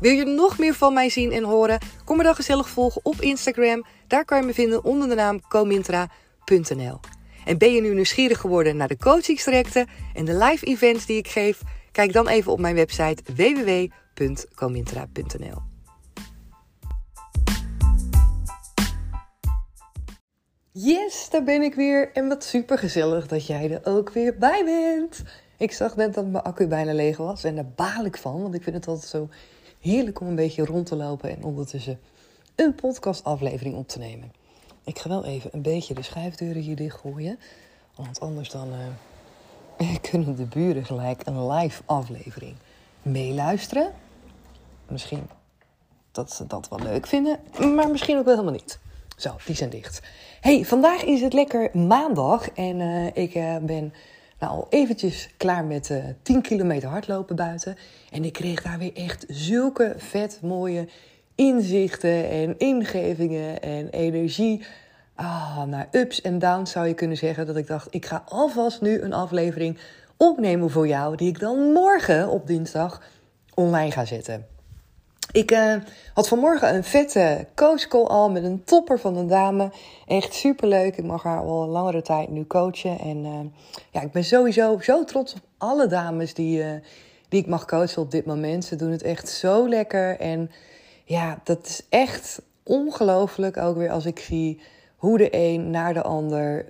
Wil je nog meer van mij zien en horen? Kom me dan gezellig volgen op Instagram. Daar kan je me vinden onder de naam comintra.nl. En ben je nu nieuwsgierig geworden naar de coachingstrajecten en de live events die ik geef? Kijk dan even op mijn website www.comintra.nl. Yes, daar ben ik weer. En wat super gezellig dat jij er ook weer bij bent. Ik zag net dat mijn accu bijna leeg was en daar baal ik van, want ik vind het altijd zo heerlijk om een beetje rond te lopen en ondertussen een podcastaflevering op te nemen. Ik ga wel even een beetje de schuifdeuren hier dichtgooien, want anders dan uh, kunnen de buren gelijk een live aflevering meeluisteren. Misschien dat ze dat wel leuk vinden, maar misschien ook wel helemaal niet. Zo, die zijn dicht. Hey, vandaag is het lekker maandag en uh, ik uh, ben nou, al eventjes klaar met uh, 10 kilometer hardlopen buiten. En ik kreeg daar weer echt zulke vet mooie inzichten en ingevingen en energie. Ah, naar ups en downs zou je kunnen zeggen. Dat ik dacht, ik ga alvast nu een aflevering opnemen voor jou. Die ik dan morgen op dinsdag online ga zetten. Ik uh, had vanmorgen een vette coachcall al met een topper van een dame. Echt superleuk. Ik mag haar al een langere tijd nu coachen. En uh, ja, ik ben sowieso zo trots op alle dames die, uh, die ik mag coachen op dit moment. Ze doen het echt zo lekker. En ja, dat is echt ongelooflijk ook weer als ik zie hoe de een naar de ander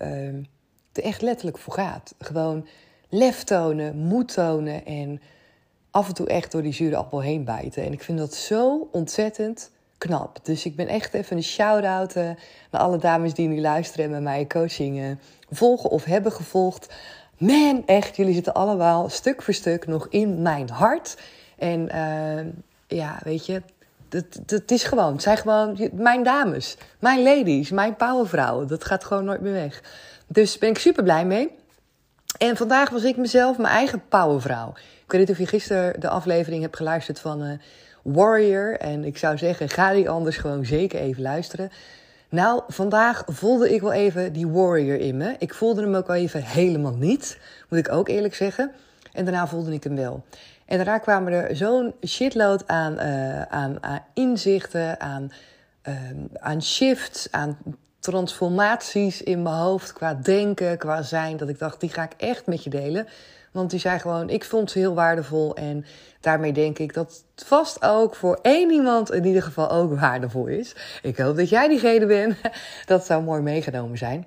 er echt letterlijk voor gaat. Gewoon lef tonen, moed tonen en af en toe echt door die zure appel heen bijten. En ik vind dat zo ontzettend knap. Dus ik ben echt even een shout-out uh, naar alle dames die nu luisteren en met mij coaching uh, volgen of hebben gevolgd. Man, echt, jullie zitten allemaal stuk voor stuk nog in mijn hart. En uh, ja, weet je, het is gewoon, het zijn gewoon mijn dames, mijn ladies, mijn powervrouwen. Dat gaat gewoon nooit meer weg. Dus ben ik super blij mee. En vandaag was ik mezelf mijn eigen powervrouw. Ik weet niet of je gisteren de aflevering hebt geluisterd van uh, Warrior. En ik zou zeggen, ga die anders gewoon zeker even luisteren. Nou, vandaag voelde ik wel even die warrior in me. Ik voelde hem ook wel even helemaal niet, moet ik ook eerlijk zeggen. En daarna voelde ik hem wel. En daarna kwamen er zo'n shitload aan, uh, aan, aan, inzichten, aan, uh, aan shifts, aan transformaties in mijn hoofd qua denken, qua zijn. Dat ik dacht, die ga ik echt met je delen. Want die zei gewoon, ik vond ze heel waardevol. En daarmee denk ik dat het vast ook voor één iemand in ieder geval ook waardevol is. Ik hoop dat jij diegene bent. Dat zou mooi meegenomen zijn.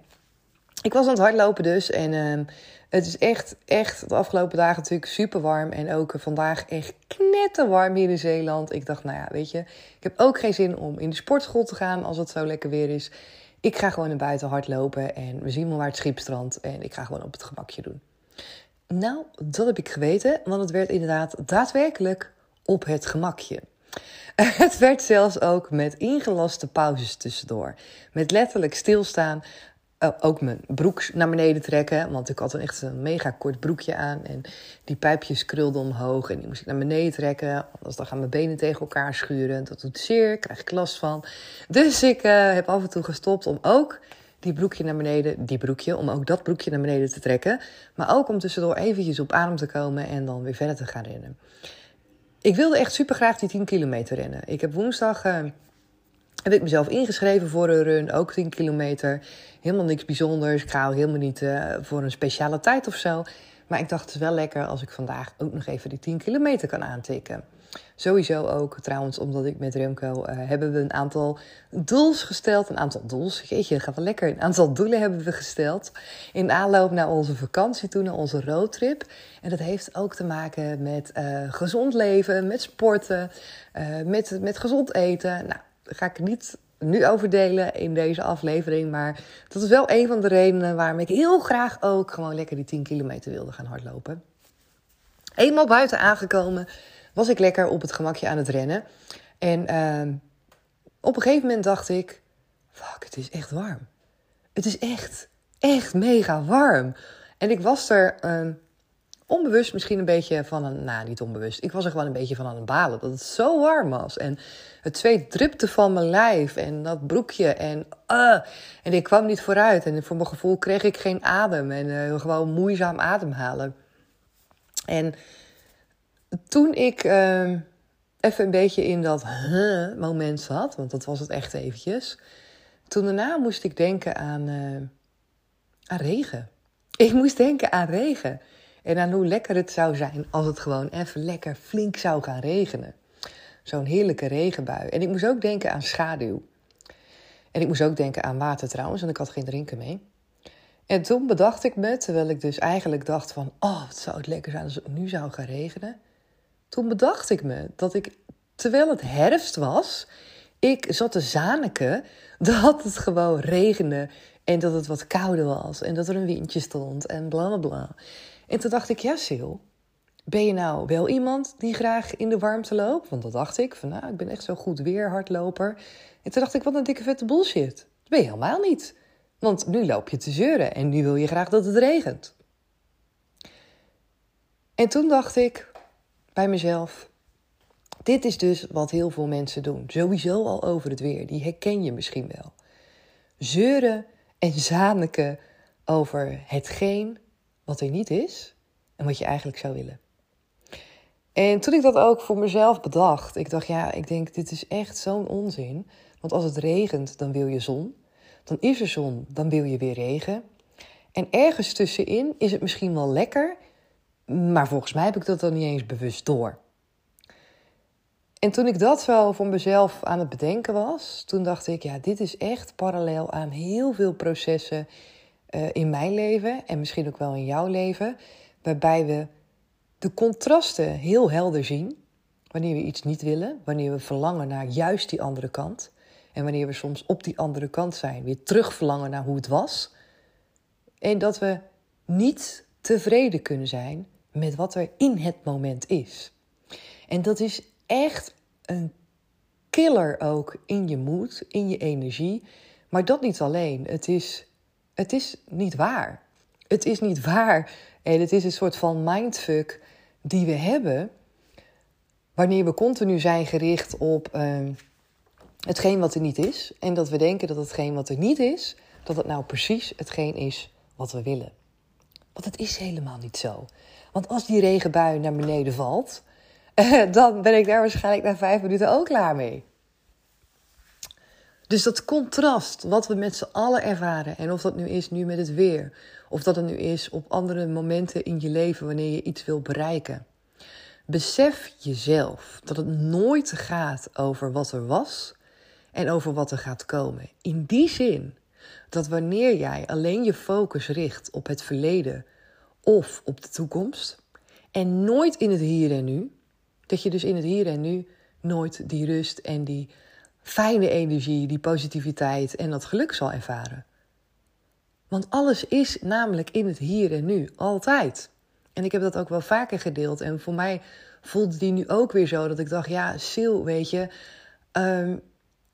Ik was aan het hardlopen dus. En uh, het is echt, echt de afgelopen dagen natuurlijk super warm. En ook vandaag echt knetterwarm hier in Zeeland. Ik dacht, nou ja, weet je, ik heb ook geen zin om in de sportschool te gaan als het zo lekker weer is. Ik ga gewoon naar buiten hardlopen en we zien wel waar het schip strandt. En ik ga gewoon op het gemakje doen. Nou, dat heb ik geweten, want het werd inderdaad daadwerkelijk op het gemakje. Het werd zelfs ook met ingelaste pauzes tussendoor. Met letterlijk stilstaan, uh, ook mijn broek naar beneden trekken. Want ik had een echt een mega kort broekje aan. En die pijpjes krulden omhoog. En die moest ik naar beneden trekken. Anders dan gaan mijn benen tegen elkaar schuren. Dat doet zeer, krijg ik last van. Dus ik uh, heb af en toe gestopt om ook die broekje naar beneden, die broekje, om ook dat broekje naar beneden te trekken. Maar ook om tussendoor eventjes op adem te komen en dan weer verder te gaan rennen. Ik wilde echt super graag die 10 kilometer rennen. Ik heb woensdag uh, heb ik mezelf ingeschreven voor een run, ook 10 kilometer. Helemaal niks bijzonders. Ik ga helemaal niet uh, voor een speciale tijd of zo. Maar ik dacht, het is wel lekker als ik vandaag ook nog even die 10 kilometer kan aantikken. Sowieso ook, trouwens, omdat ik met Remco uh, hebben we een aantal doels gesteld. Een aantal doels, jeetje, gaat wel lekker. Een aantal doelen hebben we gesteld in aanloop naar onze vakantie toen, naar onze roadtrip. En dat heeft ook te maken met uh, gezond leven, met sporten, uh, met, met gezond eten. Nou, daar ga ik niet nu over delen in deze aflevering. Maar dat is wel een van de redenen waarom ik heel graag ook gewoon lekker die 10 kilometer wilde gaan hardlopen. Eenmaal buiten aangekomen was ik lekker op het gemakje aan het rennen. En uh, op een gegeven moment dacht ik: fuck, het is echt warm. Het is echt, echt mega warm. En ik was er uh, onbewust misschien een beetje van een, nou niet onbewust, ik was er gewoon een beetje van aan het balen dat het zo warm was. En het zweet drupte van mijn lijf en dat broekje en uh, en ik kwam niet vooruit. En voor mijn gevoel kreeg ik geen adem en uh, gewoon moeizaam ademhalen. En toen ik uh, even een beetje in dat moment zat, want dat was het echt eventjes. Toen daarna moest ik denken aan, uh, aan regen. Ik moest denken aan regen. En aan hoe lekker het zou zijn als het gewoon even lekker flink zou gaan regenen. Zo'n heerlijke regenbui. En ik moest ook denken aan schaduw. En ik moest ook denken aan water trouwens, want ik had geen drinken mee. En toen bedacht ik me, terwijl ik dus eigenlijk dacht van... oh, wat zou het lekker zijn als het nu zou gaan regenen. Toen bedacht ik me dat ik, terwijl het herfst was... ik zat te zaniken dat het gewoon regende... en dat het wat kouder was en dat er een windje stond en bla bla bla. En toen dacht ik, ja Sil, ben je nou wel iemand die graag in de warmte loopt? Want dat dacht ik, van nou, ik ben echt zo goed weer hardloper. En toen dacht ik, wat een dikke vette bullshit. Dat ben je helemaal niet. Want nu loop je te zeuren en nu wil je graag dat het regent. En toen dacht ik bij mezelf, dit is dus wat heel veel mensen doen. Sowieso al over het weer, die herken je misschien wel. Zeuren en zaniken over hetgeen wat er niet is en wat je eigenlijk zou willen. En toen ik dat ook voor mezelf bedacht, ik dacht, ja, ik denk, dit is echt zo'n onzin. Want als het regent, dan wil je zon. Dan is er zon, dan wil je weer regen. En ergens tussenin is het misschien wel lekker, maar volgens mij heb ik dat dan niet eens bewust door. En toen ik dat zo voor mezelf aan het bedenken was, toen dacht ik, ja, dit is echt parallel aan heel veel processen uh, in mijn leven en misschien ook wel in jouw leven, waarbij we de contrasten heel helder zien. Wanneer we iets niet willen, wanneer we verlangen naar juist die andere kant. En wanneer we soms op die andere kant zijn, weer terug verlangen naar hoe het was. En dat we niet tevreden kunnen zijn met wat er in het moment is. En dat is echt een killer ook in je moed, in je energie. Maar dat niet alleen. Het is het is niet waar. Het is niet waar. En het is een soort van mindfuck die we hebben. Wanneer we continu zijn gericht op uh, hetgeen wat er niet is. En dat we denken dat hetgeen wat er niet is, dat het nou precies hetgeen is wat we willen. Want het is helemaal niet zo. Want als die regenbui naar beneden valt, dan ben ik daar waarschijnlijk na vijf minuten ook klaar mee. Dus dat contrast, wat we met z'n allen ervaren, en of dat nu is nu met het weer, of dat het nu is op andere momenten in je leven wanneer je iets wil bereiken. Besef jezelf dat het nooit gaat over wat er was en over wat er gaat komen. In die zin dat wanneer jij alleen je focus richt op het verleden of op de toekomst en nooit in het hier en nu, dat je dus in het hier en nu nooit die rust en die fijne energie, die positiviteit en dat geluk zal ervaren. Want alles is namelijk in het hier en nu, altijd. En ik heb dat ook wel vaker gedeeld. En voor mij voelde die nu ook weer zo dat ik dacht: ja, Sil, weet je, um,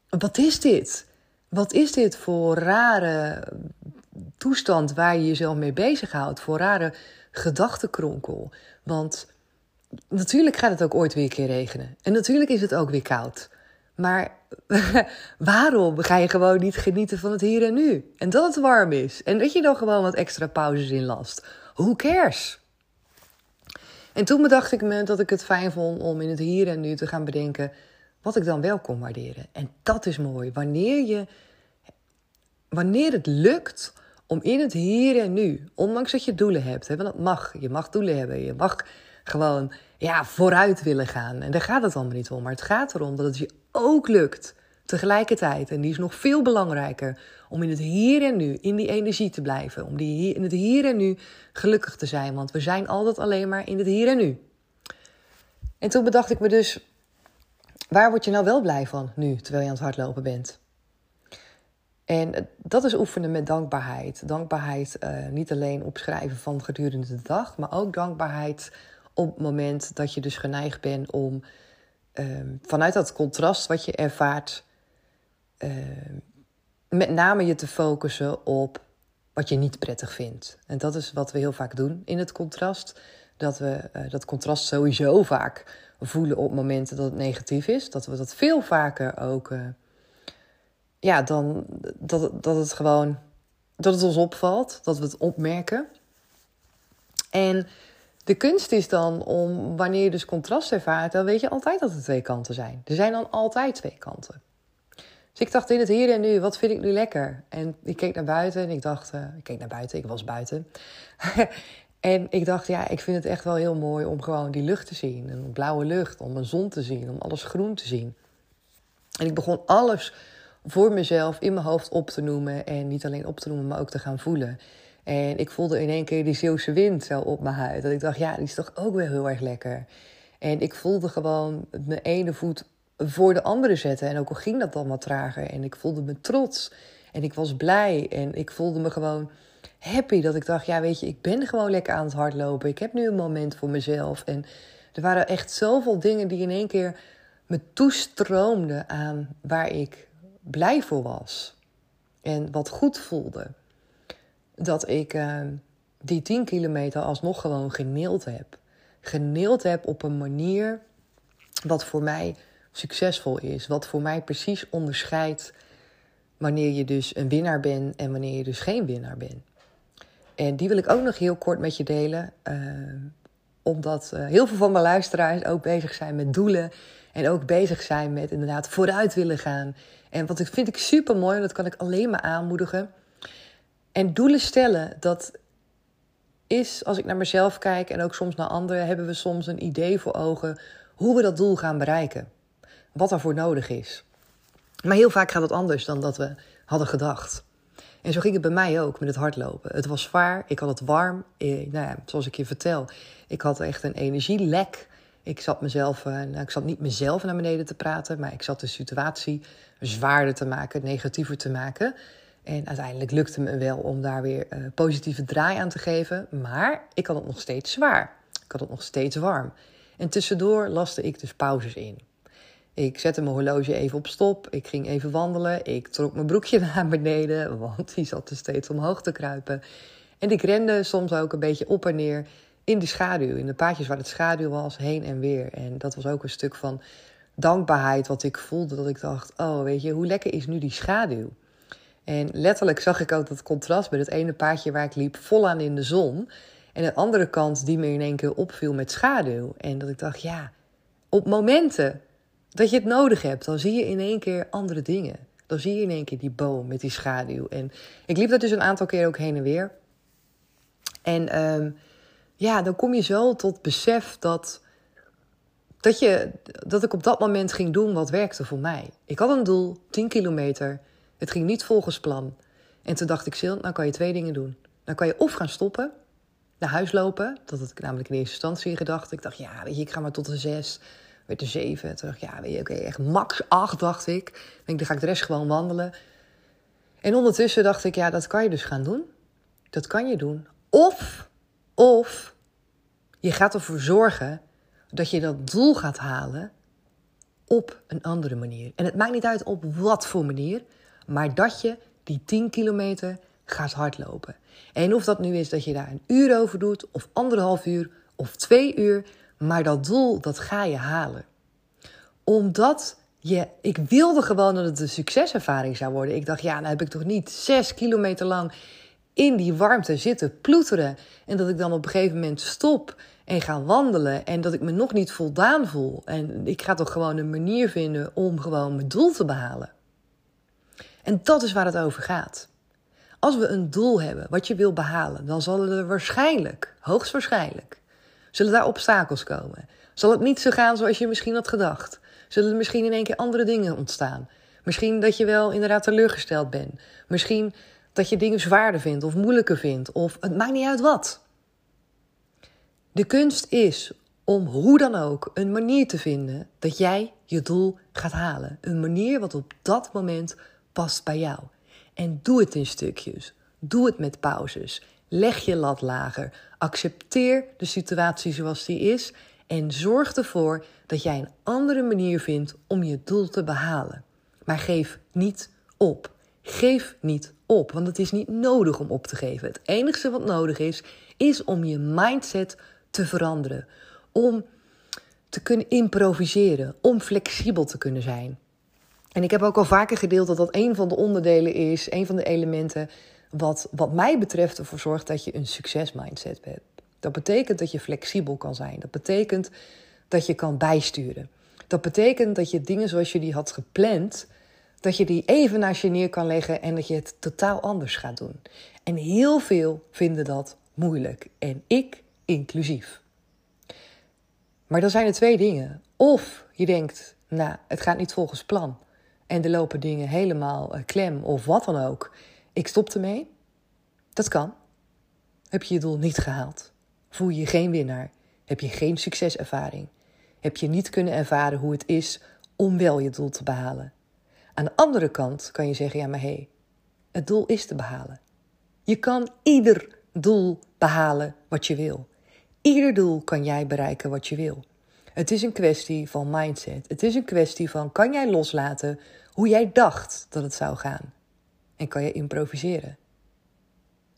wat is dit? Wat is dit voor rare toestand waar je jezelf mee bezighoudt? Voor rare gedachtenkronkel? Want natuurlijk gaat het ook ooit weer een keer regenen. En natuurlijk is het ook weer koud. Maar waarom ga je gewoon niet genieten van het hier en nu? En dat het warm is. En dat je dan gewoon wat extra pauzes in last. Who cares? En toen bedacht ik me dat ik het fijn vond om in het hier en nu te gaan bedenken wat ik dan wel kon waarderen. En dat is mooi. Wanneer, je, wanneer het lukt om in het hier en nu, ondanks dat je doelen hebt, hè, want dat mag, je mag doelen hebben, je mag gewoon ja, vooruit willen gaan. En daar gaat het allemaal niet om, maar het gaat erom dat het je ook lukt tegelijkertijd, en die is nog veel belangrijker, om in het hier en nu, in die energie te blijven, om die, in het hier en nu gelukkig te zijn, want we zijn altijd alleen maar in het hier en nu. En toen bedacht ik me dus, waar word je nou wel blij van nu, terwijl je aan het hardlopen bent? En dat is oefenen met dankbaarheid. Dankbaarheid uh, niet alleen opschrijven van gedurende de dag, maar ook dankbaarheid op het moment dat je dus geneigd bent om uh, vanuit dat contrast wat je ervaart, uh, met name je te focussen op wat je niet prettig vindt. En dat is wat we heel vaak doen in het contrast. Dat we dat contrast sowieso vaak voelen op momenten dat het negatief is. Dat we dat veel vaker ook ja, dan dat, dat het gewoon dat het ons opvalt, dat we het opmerken. En de kunst is dan om, wanneer je dus contrast ervaart, dan weet je altijd dat er twee kanten zijn. Er zijn dan altijd twee kanten. Dus ik dacht in het hier en nu, wat vind ik nu lekker? En ik keek naar buiten en ik dacht, uh, ik keek naar buiten, ik was buiten. en ik dacht, ja, ik vind het echt wel heel mooi om gewoon die lucht te zien. Een blauwe lucht, om een zon te zien, om alles groen te zien. En ik begon alles voor mezelf in mijn hoofd op te noemen. En niet alleen op te noemen, maar ook te gaan voelen. En ik voelde in één keer die Zeeuwse wind zo op mijn huid. Dat ik dacht, ja, die is toch ook wel heel erg lekker. En ik voelde gewoon mijn ene voet voor de andere zetten. En ook al ging dat dan wat trager. En ik voelde me trots. En ik was blij. En ik voelde me gewoon happy. Dat ik dacht, ja, weet je, ik ben gewoon lekker aan het hardlopen. Ik heb nu een moment voor mezelf. En er waren echt zoveel dingen die in één keer me toestroomden aan waar ik blij voor was. En wat goed voelde. Dat ik uh, die 10 kilometer alsnog gewoon geneeld heb. Geneeld heb op een manier wat voor mij succesvol is. Wat voor mij precies onderscheidt wanneer je dus een winnaar bent en wanneer je dus geen winnaar bent. En die wil ik ook nog heel kort met je delen. Uh, omdat uh, heel veel van mijn luisteraars ook bezig zijn met doelen. En ook bezig zijn met inderdaad vooruit willen gaan. En wat ik vind ik super mooi, en dat kan ik alleen maar aanmoedigen. En doelen stellen, dat is, als ik naar mezelf kijk en ook soms naar anderen, hebben we soms een idee voor ogen hoe we dat doel gaan bereiken. Wat daarvoor nodig is. Maar heel vaak gaat het anders dan dat we hadden gedacht. En zo ging het bij mij ook met het hardlopen. Het was zwaar, ik had het warm. Eh, nou ja, zoals ik je vertel, ik had echt een energielek. Ik zat mezelf, eh, nou, ik zat niet mezelf naar beneden te praten, maar ik zat de situatie zwaarder te maken, negatiever te maken. En uiteindelijk lukte me wel om daar weer uh, positieve draai aan te geven. Maar ik had het nog steeds zwaar. Ik had het nog steeds warm. En tussendoor laste ik dus pauzes in. Ik zette mijn horloge even op stop. Ik ging even wandelen. Ik trok mijn broekje naar beneden, want die zat er steeds omhoog te kruipen. En ik rende soms ook een beetje op en neer in de schaduw, in de paadjes waar het schaduw was, heen en weer. En dat was ook een stuk van dankbaarheid wat ik voelde. Dat ik dacht, oh weet je, hoe lekker is nu die schaduw? En letterlijk zag ik ook dat contrast met het ene paadje waar ik liep vol aan in de zon. En de andere kant die me in één keer opviel met schaduw. En dat ik dacht, ja, op momenten dat je het nodig hebt, dan zie je in één keer andere dingen. Dan zie je in één keer die boom met die schaduw. En ik liep dat dus een aantal keer ook heen en weer. En um, ja, dan kom je zo tot besef dat, dat, je, dat ik op dat moment ging doen wat werkte voor mij. Ik had een doel, 10 kilometer. Het ging niet volgens plan. En toen dacht ik, Sil, nou kan je twee dingen doen. Dan kan je of gaan stoppen, naar huis lopen. Dat had ik namelijk in eerste instantie gedacht. Ik dacht, ja, weet je, ik ga maar tot de zes. Werd de zeven. Toen dacht ik, ja, weet je, oké, echt max acht, dacht ik. Ik denk, dan ga ik de rest gewoon wandelen. En ondertussen dacht ik, ja, dat kan je dus gaan doen. Dat kan je doen. Of of je gaat ervoor zorgen dat je dat doel gaat halen op een andere manier. En het maakt niet uit op wat voor manier, maar dat je die 10 kilometer gaat hardlopen. En of dat nu is dat je daar een uur over doet, of anderhalf uur, of twee uur, maar dat doel, dat ga je halen. Omdat je, ik wilde gewoon dat het een succeservaring zou worden. Ik dacht, ja, nou heb ik toch niet zes kilometer lang in die warmte zitten ploeteren. En dat ik dan op een gegeven moment stop en ga wandelen. En dat ik me nog niet voldaan voel. En ik ga toch gewoon een manier vinden om gewoon mijn doel te behalen. En dat is waar het over gaat. Als we een doel hebben wat je wil behalen, dan zullen er waarschijnlijk, hoogstwaarschijnlijk, zullen daar obstakels komen. Zal het niet zo gaan zoals je misschien had gedacht? Zullen er misschien in één keer andere dingen ontstaan? Misschien dat je wel inderdaad teleurgesteld bent. Misschien dat je dingen zwaarder vindt of moeilijker vindt. Of het maakt niet uit wat. De kunst is om hoe dan ook een manier te vinden dat jij je doel gaat halen. Een manier wat op dat moment past bij jou. En doe het in stukjes. Doe het met pauzes. Leg je lat lager. Accepteer de situatie zoals die is. En zorg ervoor dat jij een andere manier vindt om je doel te behalen. Maar geef niet op. Geef niet op, want het is niet nodig om op te geven. Het enige wat nodig is, is om je mindset te veranderen. Om te kunnen improviseren, om flexibel te kunnen zijn. En ik heb ook al vaker gedeeld dat dat een van de onderdelen is, een van de elementen wat, wat mij betreft ervoor zorgt dat je een succesmindset hebt. Dat betekent dat je flexibel kan zijn. Dat betekent dat je kan bijsturen. Dat betekent dat je dingen zoals je die had gepland, dat je die even naast je neer kan leggen en dat je het totaal anders gaat doen. En heel veel vinden dat moeilijk. En ik inclusief. Maar dan zijn er twee dingen. Of je denkt, nou, het gaat niet volgens plan. En er lopen dingen helemaal eh, klem of wat dan ook. Ik stop ermee. Dat kan. Heb je je doel niet gehaald? Voel je je geen winnaar? Heb je geen succeservaring? Heb je niet kunnen ervaren hoe het is om wel je doel te behalen? Aan de andere kant kan je zeggen: ja, maar hé, hey, het doel is te behalen. Je kan ieder doel behalen wat je wil. Ieder doel kan jij bereiken wat je wil. Het is een kwestie van mindset. Het is een kwestie van kan jij loslaten hoe jij dacht dat het zou gaan? En kan je improviseren?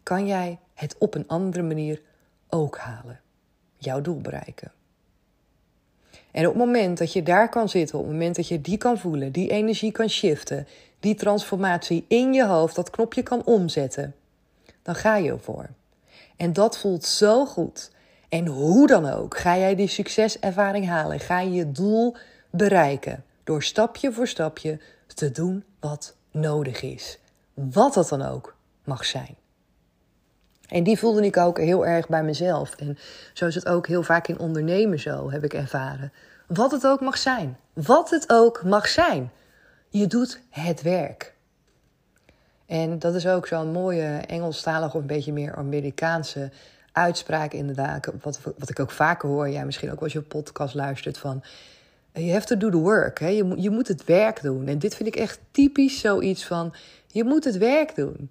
Kan jij het op een andere manier ook halen? Jouw doel bereiken? En op het moment dat je daar kan zitten, op het moment dat je die kan voelen, die energie kan shiften, die transformatie in je hoofd, dat knopje kan omzetten, dan ga je ervoor. En dat voelt zo goed. En hoe dan ook ga jij die succeservaring halen, ga je je doel bereiken door stapje voor stapje te doen wat nodig is. Wat dat dan ook mag zijn. En die voelde ik ook heel erg bij mezelf. En zo is het ook heel vaak in ondernemen zo, heb ik ervaren. Wat het ook mag zijn. Wat het ook mag zijn. Je doet het werk. En dat is ook zo'n mooie Engelstalige of een beetje meer Amerikaanse uitspraak inderdaad. Wat, wat ik ook vaker hoor, jij misschien ook als je podcast luistert van... Je have to do the work. Hè? Je, moet, je moet het werk doen. En dit vind ik echt typisch zoiets van... Je moet het werk doen.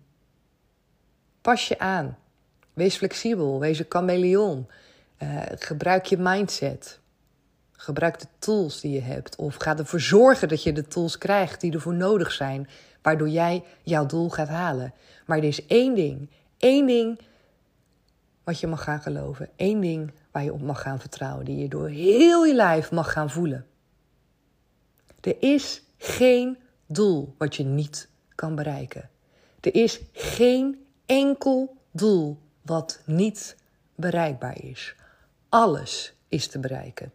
Pas je aan. Wees flexibel. Wees een chameleon. Uh, gebruik je mindset. Gebruik de tools die je hebt. Of ga ervoor zorgen dat je de tools krijgt die ervoor nodig zijn. Waardoor jij jouw doel gaat halen. Maar er is één ding. Één ding wat je mag gaan geloven. Eén ding waar je op mag gaan vertrouwen. Die je door heel je lijf mag gaan voelen. Er is geen doel wat je niet kan bereiken. Er is geen enkel doel wat niet bereikbaar is. Alles is te bereiken.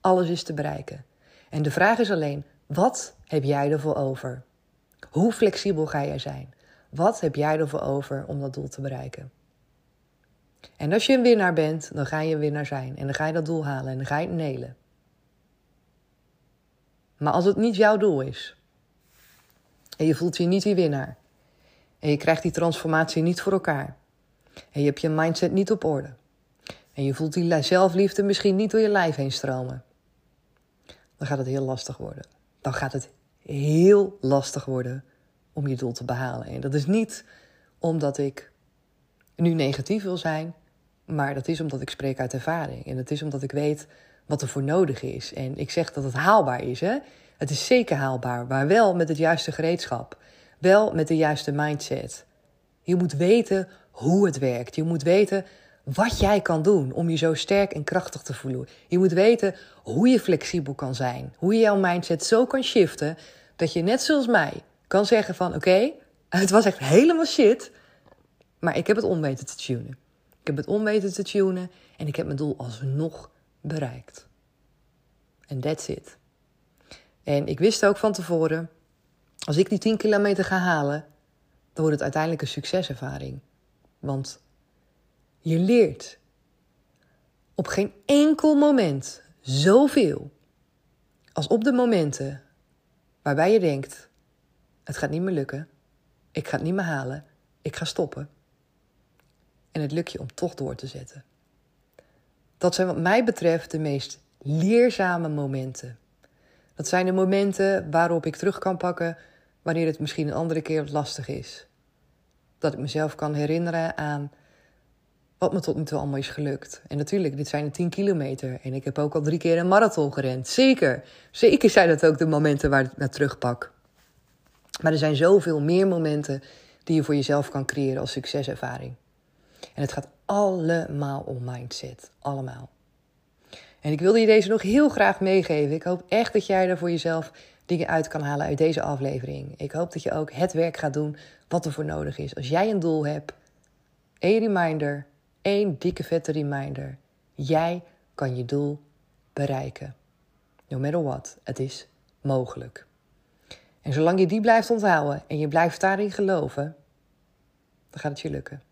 Alles is te bereiken. En de vraag is alleen: wat heb jij ervoor over? Hoe flexibel ga jij zijn? Wat heb jij ervoor over om dat doel te bereiken? En als je een winnaar bent, dan ga je een winnaar zijn. En dan ga je dat doel halen en dan ga je het nelen. Maar als het niet jouw doel is, en je voelt je niet die winnaar, en je krijgt die transformatie niet voor elkaar, en je hebt je mindset niet op orde, en je voelt die zelfliefde misschien niet door je lijf heen stromen, dan gaat het heel lastig worden. Dan gaat het heel lastig worden om je doel te behalen. En dat is niet omdat ik nu negatief wil zijn, maar dat is omdat ik spreek uit ervaring. En dat is omdat ik weet wat er voor nodig is. En ik zeg dat het haalbaar is. Hè? Het is zeker haalbaar, maar wel met het juiste gereedschap. Wel met de juiste mindset. Je moet weten hoe het werkt. Je moet weten wat jij kan doen om je zo sterk en krachtig te voelen. Je moet weten hoe je flexibel kan zijn. Hoe je jouw mindset zo kan shiften dat je net zoals mij kan zeggen van oké, het was echt helemaal shit, maar ik heb het om weten te tunen. Ik heb het om weten te tunen en ik heb mijn doel alsnog bereikt. En that's it. En ik wist ook van tevoren, als ik die 10 kilometer ga halen, dan wordt het uiteindelijk een succeservaring. Want je leert op geen enkel moment zoveel als op de momenten waarbij je denkt: het gaat niet meer lukken, ik ga het niet meer halen, ik ga stoppen. En het lukt je om toch door te zetten. Dat zijn wat mij betreft de meest leerzame momenten. Dat zijn de momenten waarop ik terug kan pakken wanneer het misschien een andere keer wat lastig is. Dat ik mezelf kan herinneren aan wat me tot nu toe allemaal is gelukt. En natuurlijk, dit zijn de 10 kilometer. En ik heb ook al drie keer een marathon gerend. Zeker. Zeker zijn dat ook de momenten waar ik naar terugpak. Maar er zijn zoveel meer momenten die je voor jezelf kan creëren als succeservaring. En het gaat allemaal om mindset. Allemaal. En ik wilde je deze nog heel graag meegeven. Ik hoop echt dat jij er voor jezelf dingen uit kan halen uit deze aflevering. Ik hoop dat je ook het werk gaat doen wat er voor nodig is. Als jij een doel hebt, één reminder, één dikke vette reminder. Jij kan je doel bereiken. No matter what, het is mogelijk. En zolang je die blijft onthouden en je blijft daarin geloven, dan gaat het je lukken.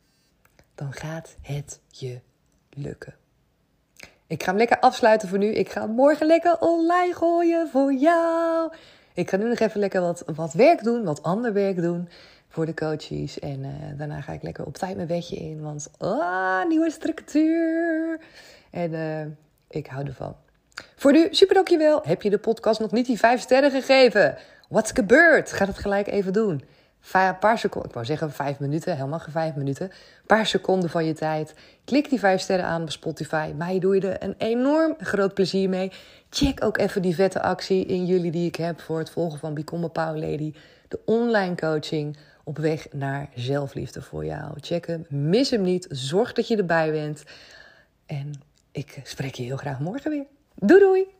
Dan gaat het je lukken. Ik ga hem lekker afsluiten voor nu. Ik ga morgen lekker online gooien voor jou. Ik ga nu nog even lekker wat, wat werk doen, wat ander werk doen voor de coaches. En uh, daarna ga ik lekker op tijd mijn bedje in, want ah, nieuwe structuur. En uh, ik hou ervan. Voor nu, super dankjewel. Heb je de podcast nog niet die vijf sterren gegeven? What's gebeurd? Ga het gelijk even doen. Een paar seconden, ik wou zeggen vijf minuten, helemaal geen vijf minuten. Een paar seconden van je tijd. Klik die vijf sterren aan op Spotify. Mij doe je er een enorm groot plezier mee. Check ook even die vette actie in jullie die ik heb voor het volgen van Become a Power Lady. De online coaching op weg naar zelfliefde voor jou. Check hem, mis hem niet. Zorg dat je erbij bent. En ik spreek je heel graag morgen weer. Doei doei!